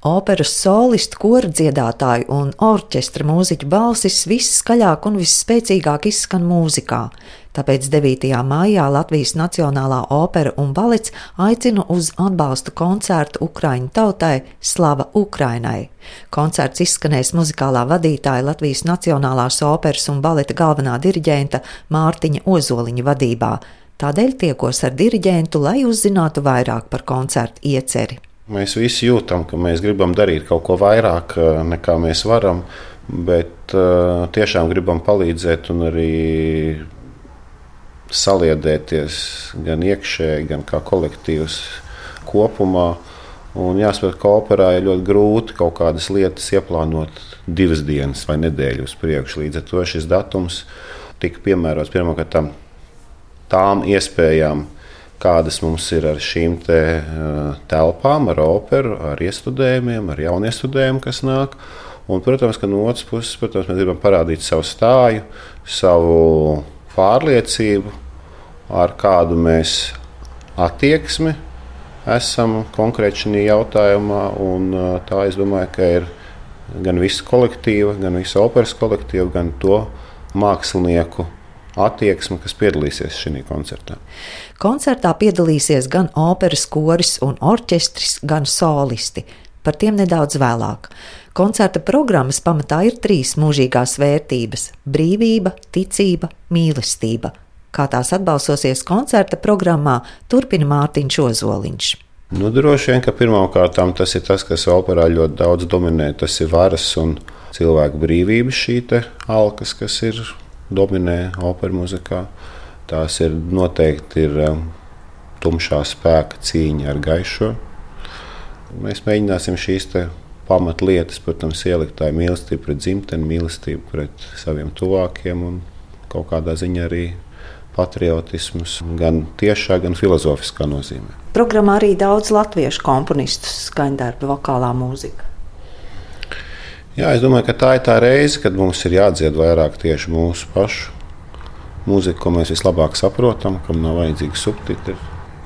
Operas solistu, koru dziedātāju un orķestra mūziķu balsis visskaļāk un visspēcīgāk izskan mūzikā. Tāpēc 9. maijā Latvijas Nacionālā opera un balets aicina uz atbalstu koncertu Ukraiņu tautai Slava Ukrainai. Koncerts izskanēs muzikālā vadītāja Latvijas Nacionālās operas un baleta galvenā diriģenta Mārtiņa Ozoliņa vadībā. Tādēļ tiekos ar diriģentu, lai uzzinātu vairāk par koncertu ieceri. Mēs visi jūtam, ka mēs gribam darīt kaut ko vairāk eh, nekā mēs varam, bet uh, tiešām gribam palīdzēt un arī saliedēties gan iekšēji, gan kā kolektīvs kopumā. Un jāsaprot, ka operā ir ļoti grūti kaut kādas lietas ieplānot divas dienas vai nedēļu uz priekšu. Līdz ar to šis datums tika piemērots pirmkārt tām iespējām, kādas mums ir ar šīm te, uh, telpām, ar operu, ar iestudējumiem, ar jauniestudējumu, kas nāk. Un, protams, ka no otras puses protams, mēs gribam parādīt savu stāju, savu pārliecību, ar kādu mēs attieksmi esam konkrēti šajā jautājumā. Un, uh, tā es domāju, ka ir gan visa kolektīva, gan visa operas kolektīva, gan to mākslinieku attieksme, kas piedalīsies šajā koncertā. Koncertā piedalīsies gan operas koris un orķestris, gan solisti. Par tiem nedaudz vēlāk. Koncerta programmas pamatā ir trīs mūžīgās vērtības - brīvība, ticība, mīlestība. Kā tās atbalsosies koncerta programmā, turpina Mārtiņš Ozoliņš. Nu, droši vien, ka pirmkārt tas ir tas, kas operā ļoti daudz dominē. Tas ir varas un cilvēku brīvības šī alkas, kas ir dominē operas mūzikā. Tās ir noteikti ir um, tumšā spēka cīņa ar gaišo. Mēs mēģināsim šīs pamatlietas, protams, ielikt tā mīlestība pret dzimteni, mīlestība pret saviem tuvākiem un kaut kādā ziņā arī patriotisms, gan tiešā, gan filozofiskā nozīmē. Programmā arī daudz latviešu komponistu skaņdarbu, vokālā mūzika. Jā, es domāju, ka tā ir tā reize, kad mums ir jādzied vairāk tieši mūsu pašu mūziku, ko mēs vislabāk saprotam, kam nav vajadzīgi subtitri.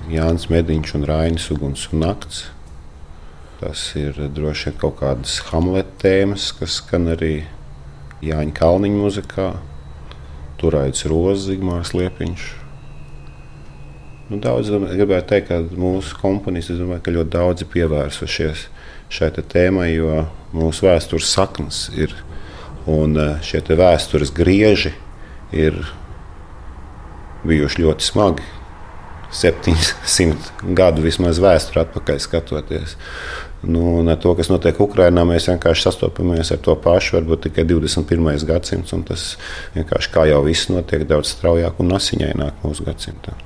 Jānis Mediņš un Rainis Uguns un Nakts. Tas ir droši vien kaut kādas Hamleta tēmas, kas skan arī Jāņa Kalniņa muzikā. Tur aicis Rozes, Zigmārs Liepiņš. Nu, daudz, gribētu teikt, ka mūsu komponisti domāju, ka ļoti daudzi pievērsušies šai tēmai, jo mūsu vēstures saknes ir un eh, šie vēstures grieži ir bijuši ļoti smagi. 700 gadu vismaz vēsturē atpakaļ skatoties. Nu, ar to, kas notiek Ukrajinā, mēs vienkārši sastopamies ar to pašu, varbūt tikai 21. gadsimts. Tas vienkārši kā jau viss notiek daudz straujāk un asiņaināk mūsu gadsimtā.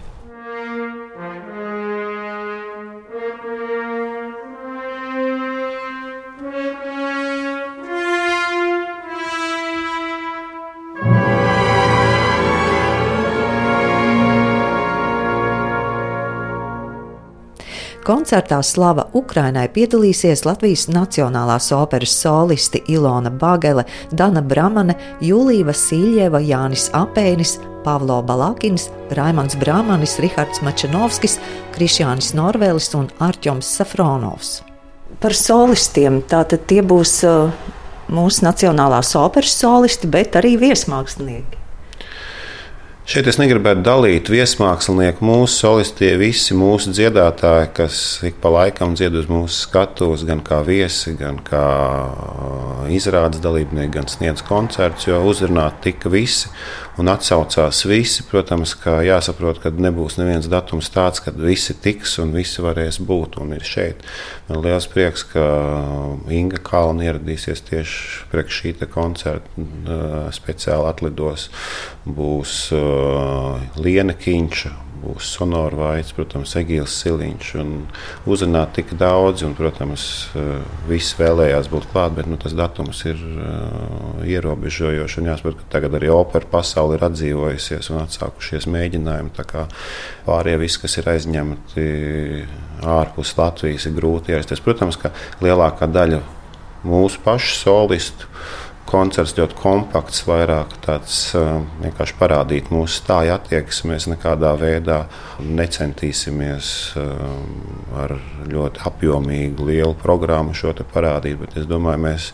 Koncertā Slava Ukrainai piedalīsies Latvijas Nacionālās operas solisti Ilona Bagele, Dana Bramane, Julija Vasiljeva, Jānis Apēnis, Pavlo Balakins, Raimons Brāmanis, Rihards Mačanovskis, Krišjānis Norvēlis un Arķoms Safronovs. Par solistiem tātad tie būs uh, mūsu Nacionālās operas solisti, bet arī viesmākslinieki. Šeit es negribētu dalīt viesmākslinieku, mūsu solistie, visi mūsu dziedātāji, kas ik pa laikam dzied uz mūsu skatuves, gan kā viesi, gan kā izrādes dalībnieki, gan sniedz koncertus, jo uzrunāt tika visi un atsaucās visi. Protams, ka jāsaprot, ka nebūs neviens datums tāds, kad visi tiks un visi varēs būt un ir šeit. Man liels prieks, ka Inga Kalna ieradīsies tieši priekš šī koncerta speciāli atlidos. Būs Liena Kīņša, būs sonora vaids, protams, Egīls Siliņš. Uzrunāt tik daudz, un, protams, visi vēlējās būt klāt, bet nu, tas datums ir uh, ierobežojošs. Jāsaprot, ka tagad arī opera pasaule ir atdzīvojusies un atsākušies mēģinājumi. Pārējie visi, kas ir aizņemti ārpus Latvijas, ir grūti ierasties. Protams, ka lielākā daļa mūsu pašu solistu koncerts ļoti kompakts, vairāk tāds vienkārši parādīt mūsu stāju attieksmi. Mēs nekādā veidā necentīsimies ar ļoti apjomīgu, lielu programmu šo parādīt, bet es domāju, mēs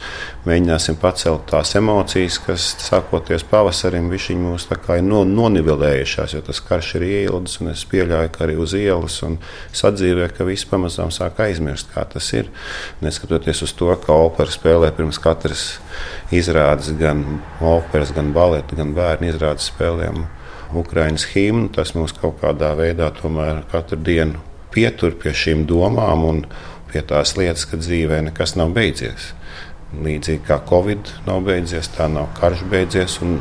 mēģināsim pacelt tās emocijas, kas sākoties pavasarim, viņi mūs ir no, nonivelējušās, jo tas karš ir ieldas, un es pieļauju, ka arī uz ielas un sadzīvē, ka viss pamazām sāk aizmirst, kā tas ir. Neskatoties uz to, ka opera spēlē pirms katras izrādes, gan operas, gan baleta, gan bērnu izrādes spēlēm. Ukraiņas himnu, tas mūs kaut kādā veidā tomēr katru dienu pietur pie šīm domām un pie tās lietas, ka dzīvē nekas nav beidzies. Līdzīgi kā Covid nav beidzies, tā nav karš beidzies. Un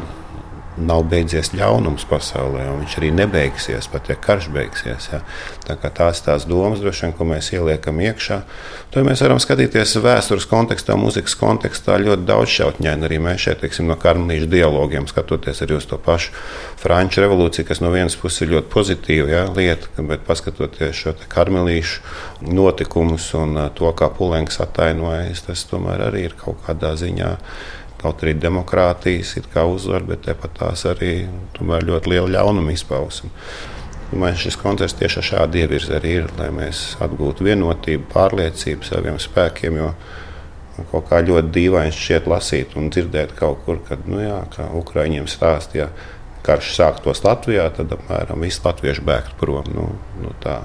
nav beidzies ļaunums pasaulē, un viņš arī nebeigsies, pat ja karš beigsies. Ja. Tā tās ir tās domas, vien, ko mēs ieliekam iekšā. To mēs varam skatīties vēstures kontekstā, mūzikas kontekstā ļoti daudz šautņaini. Arī mēs šeit, teiksim, no karmelīšu dialogiem skatoties arī uz to pašu franču revolūciju, kas no vienas puses ir ļoti pozitīva ja, lieta, bet paskatoties šo karmelīšu notikumus un to, kā Pulenks attainojas, tas tomēr arī ir kaut kādā ziņā Kaut arī demokrātijas uzvar, bet tāpat tās arī tomēr, ļoti liela ļaunuma izpausme. Man šis koncerts tieši ar šādu ievirzi arī ir, lai mēs atgūtu vienotību, pārliecību saviem spēkiem. Jo kaut kā ļoti dīvaini šķiet lasīt un dzirdēt kaut kur, kad nu jā, Ukrāņiem stāstīja, ja karš sāktos Latvijā, tad apmēram visi latvieši bēgtu prom. Nu, nu tā.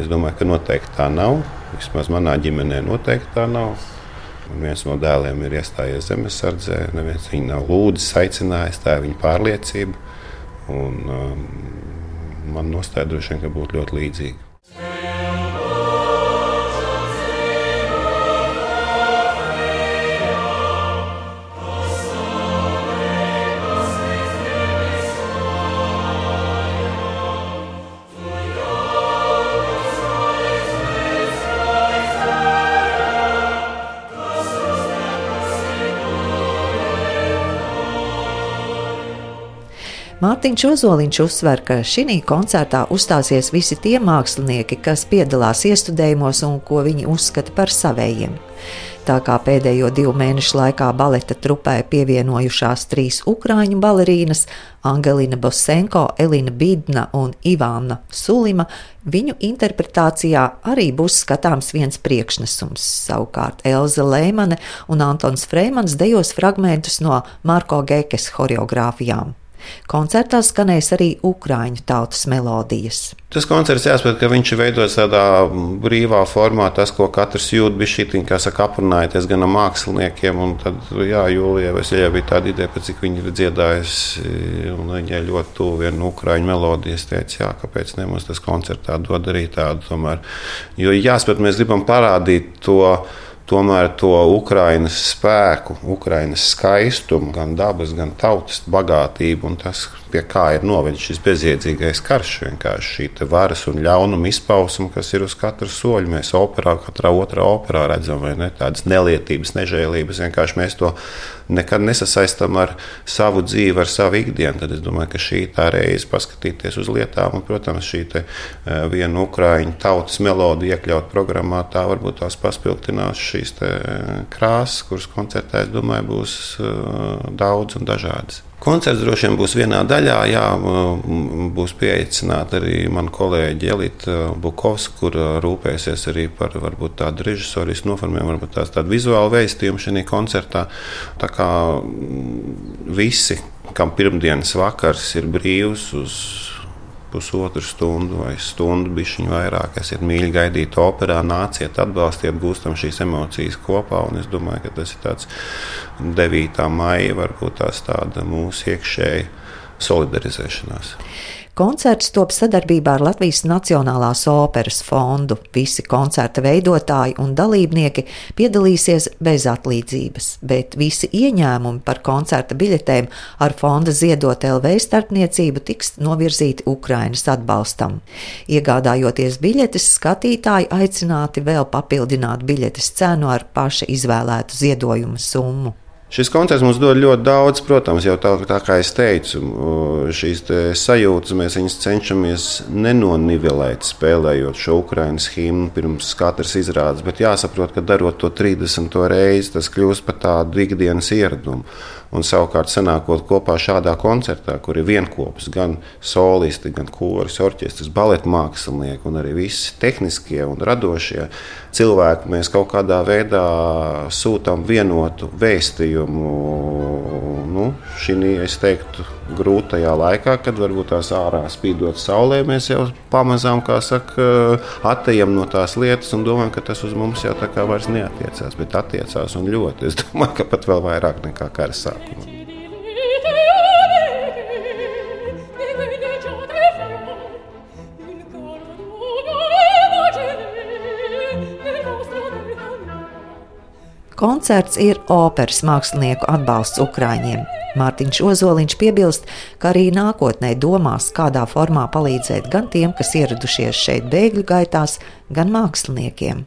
es domāju, ka noteikti tā nav. Vismaz manā ģimenē noteikti tā nav. Un viens no dēliem ir iestājies zemesardzē. Neviens viņu nav lūdzis, aicinājis, tā ir viņa pārliecība. Un, um, man nostāja droši vien, ka būtu ļoti līdzīga. Mārtiņš Ozoliņš uzsver, ka šī koncertā uzstāsies visi tie mākslinieki, kas piedalās iestudējumos un ko viņi uzskata par savējiem. Tā kā pēdējo divu mēnešu laikā baleta trupē pievienojušās trīs ukrāņu balerīnas - Angelina Bosenko, Elina Bidna un Ivāna Sulima, viņu interpretācijā arī būs skatāms viens priekšnesums. Savukārt Elza Lēmane un Antons Freimans dejos fragmentus no Marko Gekes horeogrāfijām. Koncertā skanēs arī ukrāņu tautas melodijas. Tas koncerts jāsaprot, ka viņš ir veidots tādā brīvā formā, tas, ko katrs jūt, bija šī kā saka, aprunājoties gan ar māksliniekiem. Un tad, jā, Jūlijā Vasiljā bija tāda ideja, ka cik viņi ir dziedājusi, un viņai ļoti tuvu viena ukrāņu melodija. Es teicu, jā, kāpēc ne mums tas koncertā dod arī tādu tomēr. Jo jāsaprot, mēs gribam parādīt to tomēr to Ukraiņas spēku, Ukraiņas skaistumu, gan dabas, gan tautas bagātību un tas, pie kā ir novedis šis bezjēdzīgais karš. Vienkārši šī varas un ļaunuma izpausme, kas ir uz katra soļa. Mēs operā, katrā otrā operā redzam, ne tādas nelietības, nežēlības. Vienkārši mēs to nekad nesasaistām ar savu dzīvi, ar savu ikdienu. Tad es domāju, ka šī tā reize paskatīties uz lietām. Un, protams, šī te, uh, viena ukrāņu tautas melodija iekļaut programmā, tā varbūt tās paspilgtinās šīs krāsas, kuras koncertā, es domāju, būs uh, daudz un dažādas. Koncerts droši vien būs vienā daļā. Jā, būs pieaicināta arī mana kolēģe Elita Bukovska, kur rūpēsies arī par varbūt, tādu režisoru noformējumu, varbūt tās tādu vizuālu vēstījumu šajā koncertā. Tā kā visi, kam pirmdienas vakars ir brīvs uz pusotru stundu vai stundu, bišķiņu vairāk. Esiet mīļi gaidīt operā, nāciet, atbalstiet, gūstam šīs emocijas kopā. Un es domāju, ka tas ir tāds 9. maija, varbūt tās tāda mūsu iekšēja solidarizēšanās. Koncerts top sadarbībā ar Latvijas Nacionālās operas fondu. Visi koncerta veidotāji un dalībnieki piedalīsies bez atlīdzības, bet visi ieņēmumi par koncerta biļetēm ar fonda ziedot LV starpniecību tiks novirzīti Ukrainas atbalstam. Iegādājoties biļetes, skatītāji aicināti vēl papildināt biļetes cenu ar paša izvēlētu ziedojumu summu. Šis koncerts mums dod ļoti daudz, protams, jau tā, tā kā es teicu, šīs te sajūtas mēs cenšamies nenonivelēt, spēlējot šo Ukraiņas himnu pirms katras izrādes. Bet jāsaprot, ka darot to 30. reizi, tas kļūst par tādu ikdienas ieradumu. Un savukārt, sanākot kopā šādā koncertā, kur ir vienopus gan solisti, gan koris, orķestris, baleta mākslinieki un arī visi tehniskie un radošie cilvēki, mēs kaut kādā veidā sūtām vienotu vēstījumu. Nu, šī, es teiktu, grūtajā laikā, kad varbūt tās ārā spīdot saulē, mēs jau pamazām, kā saka, attejam no tās lietas un domājam, ka tas uz mums jau tā kā vairs neatiecās, bet attiecās un ļoti. Es domāju, ka pat vēl vairāk nekā kara sākumā. Koncerts ir operas mākslinieku atbalsts Ukraiņiem. Mārtiņš Ozoliņš piebilst, ka arī nākotnē domās, kādā formā palīdzēt gan tiem, kas ieradušies šeit bēgļu gaitās, gan māksliniekiem.